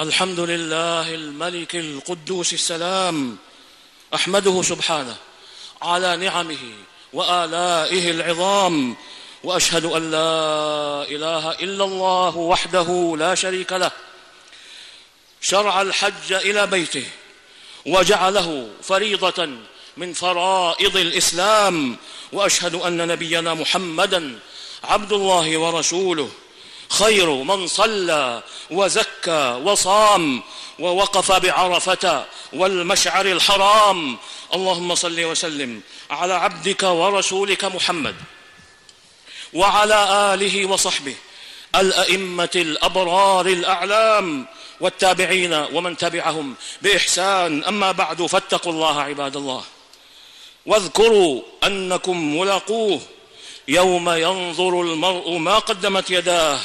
الحمد لله الملك القدوس السلام أحمده سبحانه على نعمه وآلائه العظام وأشهد أن لا إله إلا الله وحده لا شريك له. شرع الحج إلى بيته وجعله فريضة من فرائض الإسلام وأشهد أن نبينا محمدا عبد الله ورسوله. خير من صلى وزكى وصام ووقف بعرفة والمشعر الحرام. اللهم صل وسلم على عبدك ورسولك محمد وعلى آله وصحبه الأئمة الأبرار الأعلام والتابعين ومن تبعهم بإحسان. أما بعد فاتقوا الله عباد الله. واذكروا أنكم ملاقوه يوم ينظر المرء ما قدمت يداه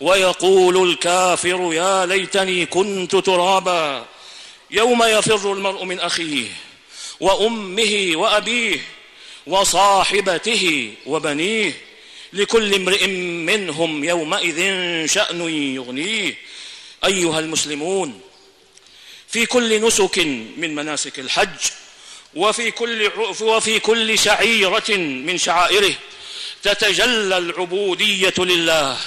ويقول الكافر يا ليتني كنت ترابا يوم يفر المرء من أخيه وأمه وأبيه وصاحبته وبنيه لكل امرئ منهم يومئذ شأن يغنيه. أيها المسلمون في كل نسك من مناسك الحج وفي كل وفي كل شعيرة من شعائره تتجلى العبودية لله.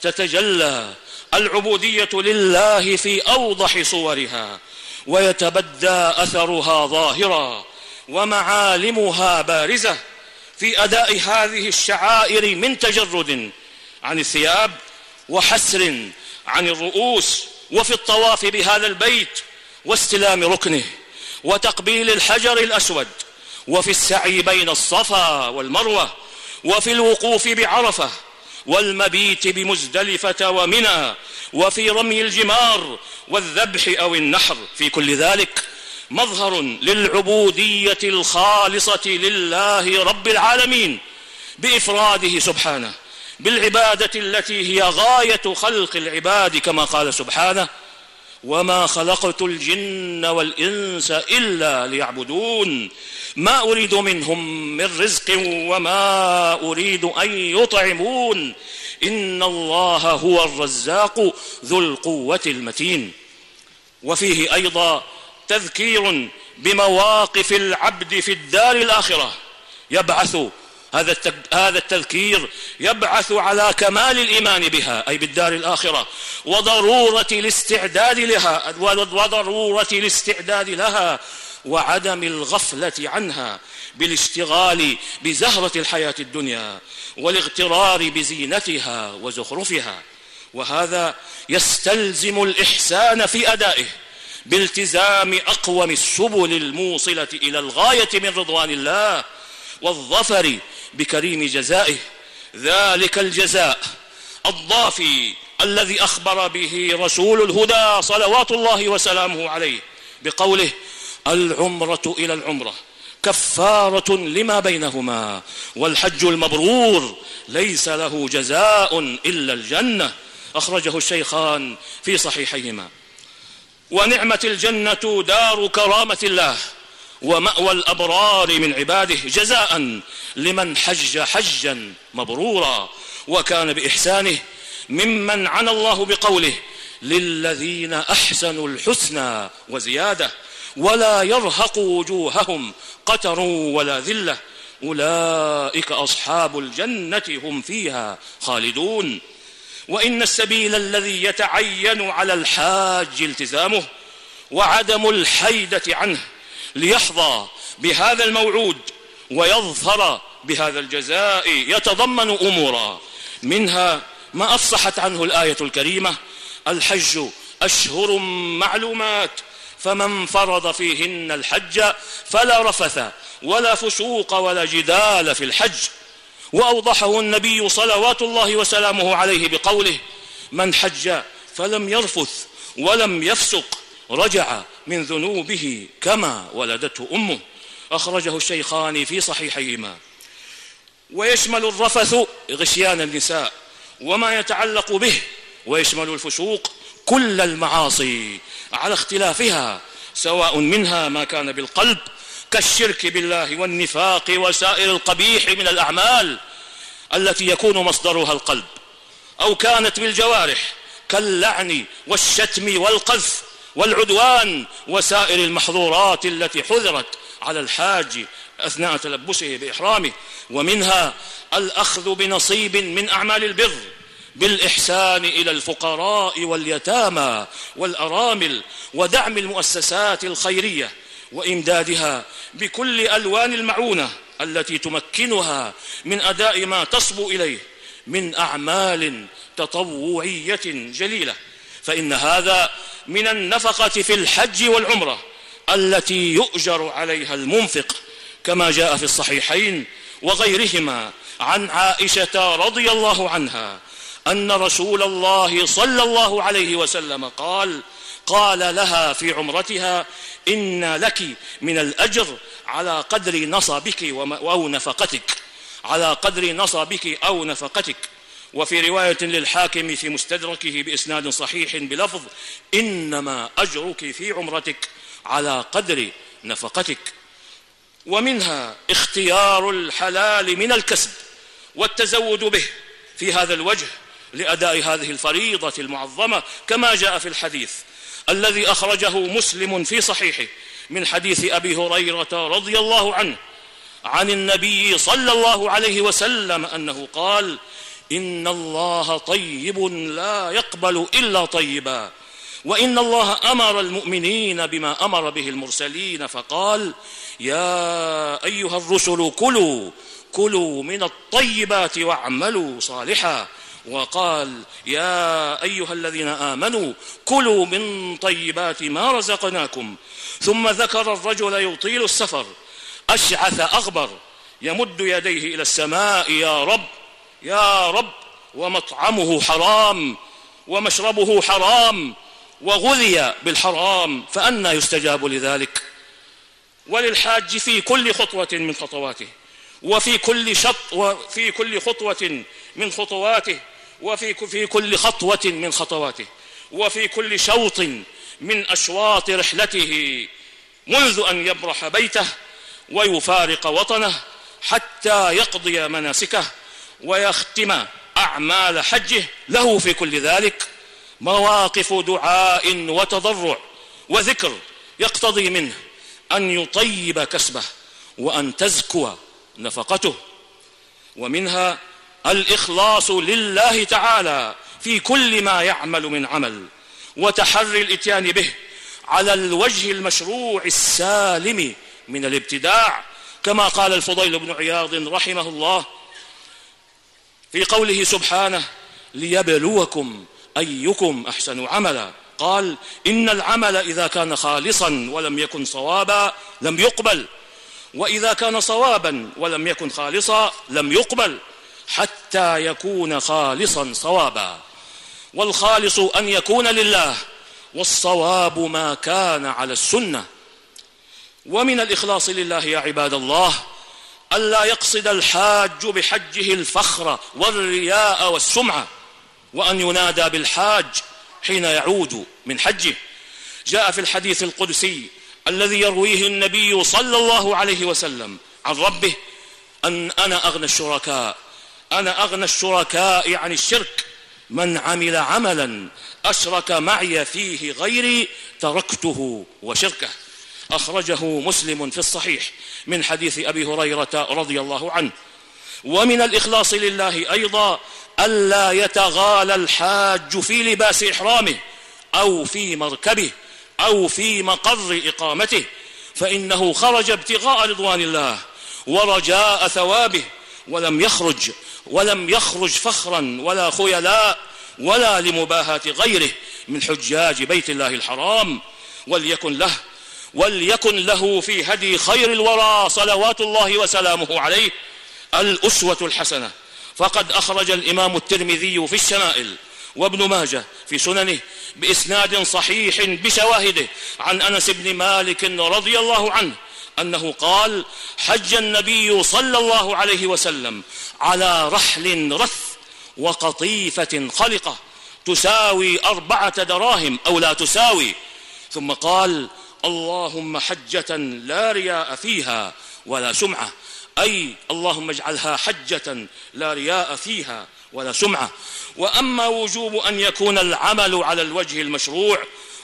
تتجلى العبودية لله في أوضح صورها ويتبدى أثرها ظاهرا ومعالمها بارزة في أداء هذه الشعائر من تجرد عن الثياب وحسر عن الرؤوس وفي الطواف بهذا البيت واستلام ركنه وتقبيل الحجر الأسود وفي السعي بين الصفا والمروة وفي الوقوف بعرفة والمبيت بمزدلفة ومنى وفي رمي الجمار والذبح أو النحر. في كل ذلك مظهر للعبودية الخالصة لله رب العالمين بإفراده سبحانه بالعبادة التي هي غاية خلق العباد كما قال سبحانه وما خلقت الجن والانس الا ليعبدون. ما اريد منهم من رزق وما اريد ان يطعمون. ان الله هو الرزاق ذو القوه المتين. وفيه أيضا تذكير بمواقف العبد في الدار الاخره. يبعث هذا هذا التذكير يبعث على كمال الإيمان بها أي بالدار الآخرة. وضرورة الاستعداد لها وضرورة الاستعداد لها وعدم الغفلة عنها بالاشتغال بزهرة الحياة الدنيا والاغترار بزينتها وزخرفها. وهذا يستلزم الإحسان في أدائه بالتزام أقوم السبل الموصلة إلى الغاية من رضوان الله والظفر بكريم جزائه. ذلك الجزاء الضافي الذي أخبر به رسول الهدى صلوات الله وسلامه عليه بقوله العمرة إلى العمرة كفارة لما بينهما والحج المبرور ليس له جزاء إلا الجنة. أخرجه الشيخان في صحيحيهما. ونعمة الجنة دار كرامة الله. ومأوى الأبرار من عباده جزاء لمن حج حجا مبرورا وكان بإحسانه ممن عنى الله بقوله للذين أحسنوا الحسنى وزيادة ولا يرهق وجوههم قتر ولا ذلة أولئك أصحاب الجنة هم فيها خالدون. وإن السبيل الذي يتعين على الحاج التزامه وعدم الحيدة عنه ليحظى بهذا الموعود ويظفر بهذا الجزاء يتضمن أمورا. منها ما أفصحت عنه الآية الكريمة الحج أشهر معلومات فمن فرض فيهن الحج فلا رفث ولا فسوق ولا جدال في الحج. وأوضحه النبي صلوات الله وسلامه عليه بقوله من حج فلم يرفث ولم يفسق رجع من ذنوبه كما ولدته أمه. أخرجه الشيخان في صحيحيهما. ويشمل الرفث غشيان النساء وما يتعلق به ويشمل الفسوق كل المعاصي على اختلافها سواء منها ما كان بالقلب كالشرك بالله والنفاق وسائر القبيح من الأعمال التي يكون مصدرها القلب أو كانت بالجوارح كاللعن والشتم والقذف والعدوان وسائر المحظورات التي حذرت على الحاج أثناء تلبسه بإحرامه ومنها الأخذ بنصيب من أعمال البر بالإحسان إلى الفقراء واليتامى والأرامل ودعم المؤسسات الخيرية وإمدادها بكل ألوان المعونة التي تمكنها من أداء ما تصبو إليه من أعمال تطوعية جليلة. فإن هذا من النفقة في الحج والعمرة التي يؤجر عليها المنفق كما جاء في الصحيحين وغيرهما عن عائشة رضي الله عنها أن رسول الله صلى الله عليه وسلم قال قال لها في عمرتها إن لك من الأجر على قدر نصبك أو نفقتك على قدر نصبك أو نفقتك وفي رواية للحاكم في مستدركه بإسناد صحيح بلفظ إنما أجرك في عمرتك على قدر نفقتك. ومنها اختيار الحلال من الكسب والتزود به في هذا الوجه لأداء هذه الفريضة المعظمة كما جاء في الحديث الذي أخرجه مسلم في صحيحه من حديث أبي هريرة رضي الله عنه عن النبي صلى الله عليه وسلم أنه قال إن الله طيب لا يقبل إلا طيبا. وإن الله أمر المؤمنين بما أمر به المرسلين فقال يا أيها الرسل كلوا كلوا من الطيبات واعملوا صالحا. وقال يا أيها الذين آمنوا كلوا من طيبات ما رزقناكم. ثم ذكر الرجل يطيل السفر أشعث أغبر يمد يديه إلى السماء يا رب يا رب ومطعمه حرام ومشربه حرام وغذي بالحرام فانى يستجاب لذلك. وللحاج في كل خطوة من خطواته وفي كل شط وفي كل خطوة من خطواته وفي في كل خطوة من خطواته وفي كل شوط من أشواط رحلته منذ أن يبرح بيته ويفارق وطنه حتى يقضي مناسكه. ويختم أعمال حجه له في كل ذلك مواقف دعاء وتضرع وذكر يقتضي منه أن يطيب كسبه وأن تزكو نفقته. ومنها الإخلاص لله تعالى في كل ما يعمل من عمل وتحري الإتيان به على الوجه المشروع السالم من الابتداع. كما قال الفضيل بن عياض رحمه الله في قوله سبحانه ليبلوكم أيكم أحسن عملا. قال إن العمل إذا كان خالصا ولم يكن صوابا لم يقبل وإذا كان صوابا ولم يكن خالصا لم يقبل حتى يكون خالصا صوابا. والخالص أن يكون لله والصواب ما كان على السنة. ومن الإخلاص لله يا عباد الله ألا يقصد الحاج بحجه الفخر والرياء والسمعه وأن ينادى بالحاج حين يعود من حجه. جاء في الحديث القدسي الذي يرويه النبي صلى الله عليه وسلم عن ربه أن أنا أغنى الشركاء أنا أغنى الشركاء عن الشرك من عمل عملا أشرك معي فيه غيري تركته وشركه. أخرجه مسلم في الصحيح من حديث أبي هريرة رضي الله عنه. ومن الإخلاص لله أيضا الا يتغالى الحاج في لباس إحرامه أو في مركبه أو في مقر إقامته فإنه خرج ابتغاء رضوان الله ورجاء ثوابه ولم يخرج ولم يخرج فخرا ولا خيلاء ولا لمباهاة غيره من حجاج بيت الله الحرام وليكن له وليكن له في هدي خير الورى صلوات الله وسلامه عليه الأسوة الحسنة. فقد أخرج الإمام الترمذي في الشمائل وابن ماجه في سننه بإسناد صحيح بشواهده عن أنس بن مالك رضي الله عنه أنه قال حج النبي صلى الله عليه وسلم على رحل رث وقطيفة خلقة تساوي أربعة دراهم أو لا تساوي. ثم قال اللهم حجة لا رياء فيها ولا سمعة. أي اللهم اجعلها حجة لا رياء فيها ولا سمعة. وأما وجوب أن يكون العمل على الوجه المشروع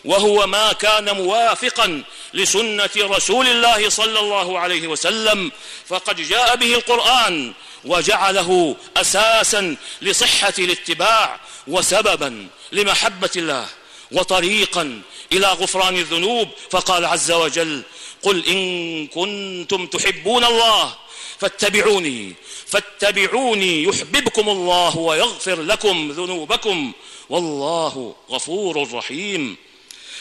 وهو ما كان موافقا لسنة رسول الله صلى الله عليه وسلم فقد جاء به القرآن وجعله أساسا لصحة الاتباع وسببا لمحبة الله وطريقا إلى غفران الذنوب. فقال عز وجل قل إن كنتم تحبون الله فاتبعوني فاتبعوني يحببكم الله ويغفر لكم ذنوبكم. والله غفور رحيم.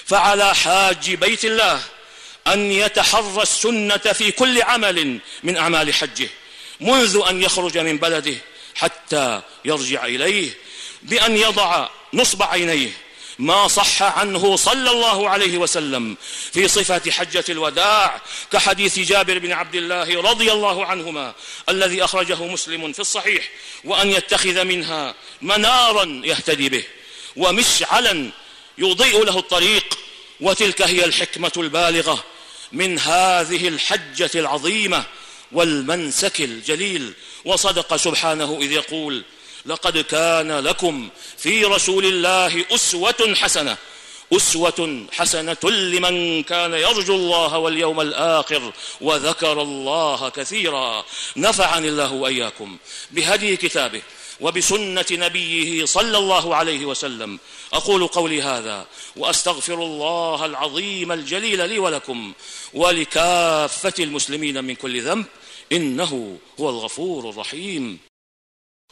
فعلى حاج بيت الله أن يتحرى السنة في كل عمل من أعمال حجه منذ أن يخرج من بلده حتى يرجع إليه بأن يضع نصب عينيه ما صح عنه صلى الله عليه وسلم في صفة حجة الوداع كحديث جابر بن عبد الله رضي الله عنهما الذي أخرجه مسلم في الصحيح وأن يتخذ منها منارا يهتدي به ومشعلا يضيء له الطريق وتلك هي الحكمة البالغة من هذه الحجة العظيمة والمنسك الجليل. وصدق سبحانه إذ يقول لقد كان لكم في رسول الله أسوة حسنة. أسوة حسنة لمن كان يرجو الله واليوم الآخر وذكر الله كثيرا. نفعني الله وإياكم بهدي كتابه وبسنة نبيه صلى الله عليه وسلم. أقول قولي هذا وأستغفر الله العظيم الجليل لي ولكم ولكافة المسلمين من كل ذنب إنه هو الغفور الرحيم.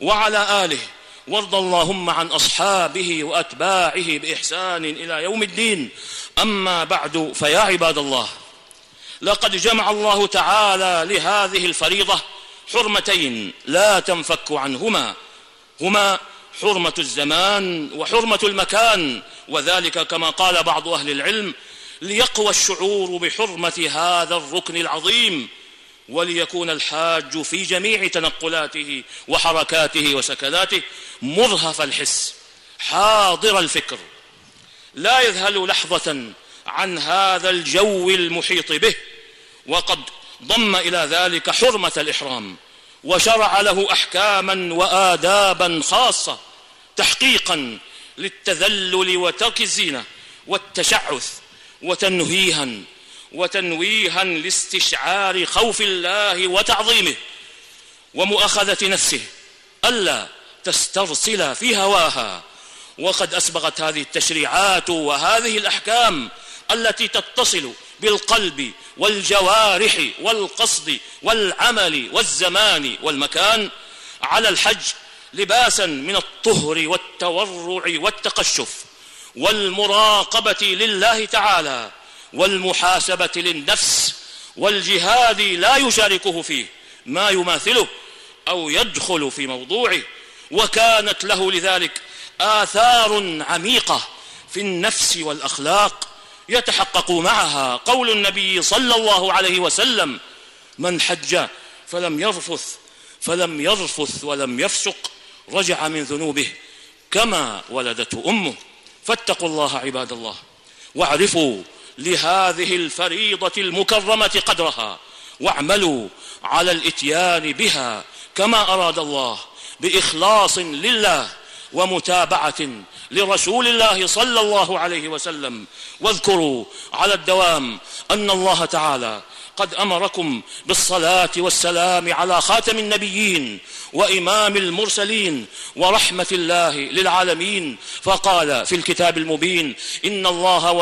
وعلى آله. وارض اللهم عن أصحابه وأتباعه بإحسان إلى يوم الدين. أما بعد فيا عباد الله لقد جمع الله تعالى لهذه الفريضة حرمتين لا تنفك عنهما. هما حرمة الزمان وحرمة المكان وذلك كما قال بعض أهل العلم ليقوى الشعور بحرمة هذا الركن العظيم. وليكون الحاج في جميع تنقلاته وحركاته وسكناته مرهف الحس حاضر الفكر لا يذهل لحظة عن هذا الجو المحيط به. وقد ضم إلى ذلك حرمة الإحرام وشرع له أحكاما وآدابا خاصة تحقيقا للتذلل وترك الزينة والتشعث وتنهيها وتنويها لاستشعار خوف الله وتعظيمه ومؤاخذة نفسه. ألا تسترسل في هواها. وقد أسبغت هذه التشريعات وهذه الأحكام التي تتصل بالقلب والجوارح والقصد والعمل والزمان والمكان على الحج لباسا من الطهر والتورع والتقشف والمراقبة لله تعالى والمحاسبة للنفس والجهاد لا يشاركه فيه ما يماثله أو يدخل في موضوعه. وكانت له لذلك آثار عميقة في النفس والأخلاق يتحقق معها. قول النبي صلى الله عليه وسلم من حج فلم يرفث فلم يرفث ولم يفسق رجع من ذنوبه كما ولدته أمه. فاتقوا الله عباد الله واعرفوا لهذه الفريضة المكرمة قدرها واعملوا على الإتيان بها كما أراد الله بإخلاص لله ومتابعة لرسول الله صلى الله عليه وسلم. واذكروا على الدوام أن الله تعالى قد أمركم بالصلاة والسلام على خاتم النبيين وإمام المرسلين ورحمة الله للعالمين. فقال في الكتاب المبين إن الله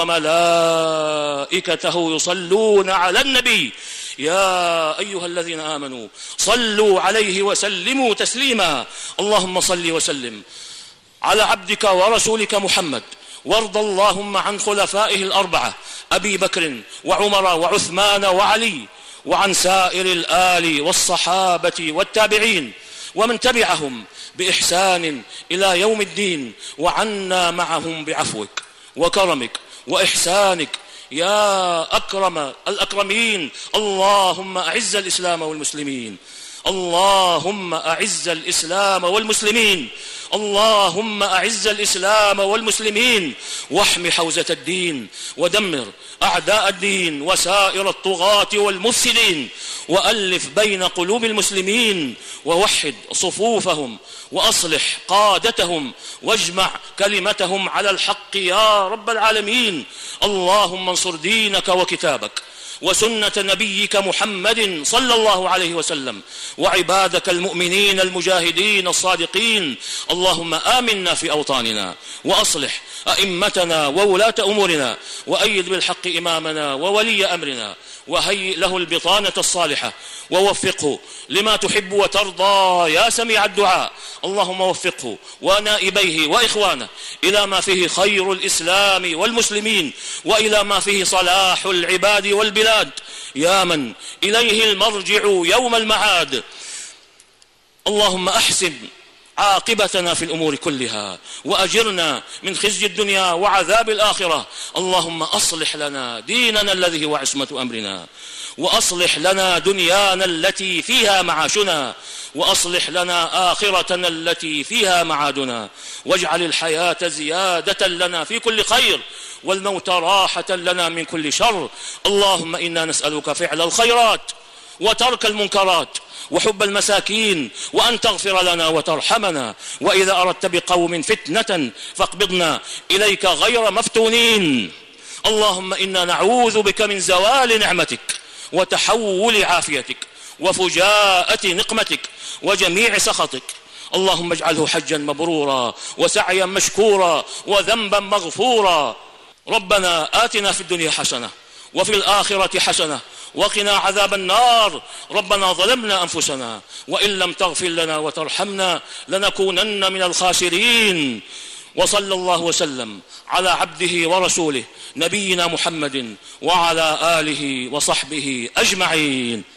وملائكته يصلون على النبي. يا أيها الذين آمنوا صلوا عليه وسلموا تسليما. اللهم صل وسلم على عبدك ورسولك محمد. وارض اللهم عن خلفائه الأربعة أبي بكر وعمر وعثمان وعلي وعن سائر الآل والصحابة والتابعين ومن تبعهم بإحسان إلى يوم الدين وعنا معهم بعفوك وكرمك وإحسانك. يا أكرم الأكرمين اللهم أعز الإسلام والمسلمين. اللهم أعز الإسلام والمسلمين. اللهم أعز الإسلام والمسلمين. واحم حوزة الدين. ودمر أعداء الدين. وسائر الطغاة والمفسدين. وألف بين قلوب المسلمين. ووحد صفوفهم. وأصلح قادتهم. واجمع كلمتهم على الحق يا رب العالمين. اللهم انصر دينك وكتابك. وسنة نبيك محمد صلى الله عليه وسلم. وعبادك المؤمنين المجاهدين الصادقين. اللهم آمنا في أوطاننا وأصلح أئمتنا وولاة أمورنا. وأيد بالحق إمامنا وولي أمرنا. وهيئ له البطانة الصالحة. ووفقه لما تحب وترضى يا سميع الدعاء. اللهم وفقه ونائبيه وإخوانه إلى ما فيه خير الإسلام والمسلمين وإلى ما فيه صلاح العباد والبلاد. يا من إليه المرجع يوم المعاد. اللهم أحسن عاقبتنا في الأمور كلها وأجرنا من خزي الدنيا وعذاب الآخرة. اللهم أصلح لنا ديننا الذي هو عصمة أمرنا وأصلح لنا دنيانا التي فيها معاشنا وأصلح لنا آخرتنا التي فيها معادنا. واجعل الحياة زيادة لنا في كل خير والموت راحة لنا من كل شر. اللهم إنا نسألك فعل الخيرات وترك المنكرات وحب المساكين وأن تغفر لنا وترحمنا. وإذا أردت بقوم فتنة فاقبضنا إليك غير مفتونين. اللهم إنا نعوذ بك من زوال نعمتك وتحول عافيتك وفجاءة نقمتك وجميع سخطك. اللهم اجعله حجا مبرورا وسعيا مشكورا وذنبا مغفورا. ربنا آتنا في الدنيا حسنة وفي الآخرة حسنة. وقنا عذاب النار. ربنا ظلمنا أنفسنا وإن لم تغفر لنا وترحمنا لنكونن من الخاسرين. وصلى الله وسلم على عبده ورسوله نبينا محمد وعلى آله وصحبه أجمعين.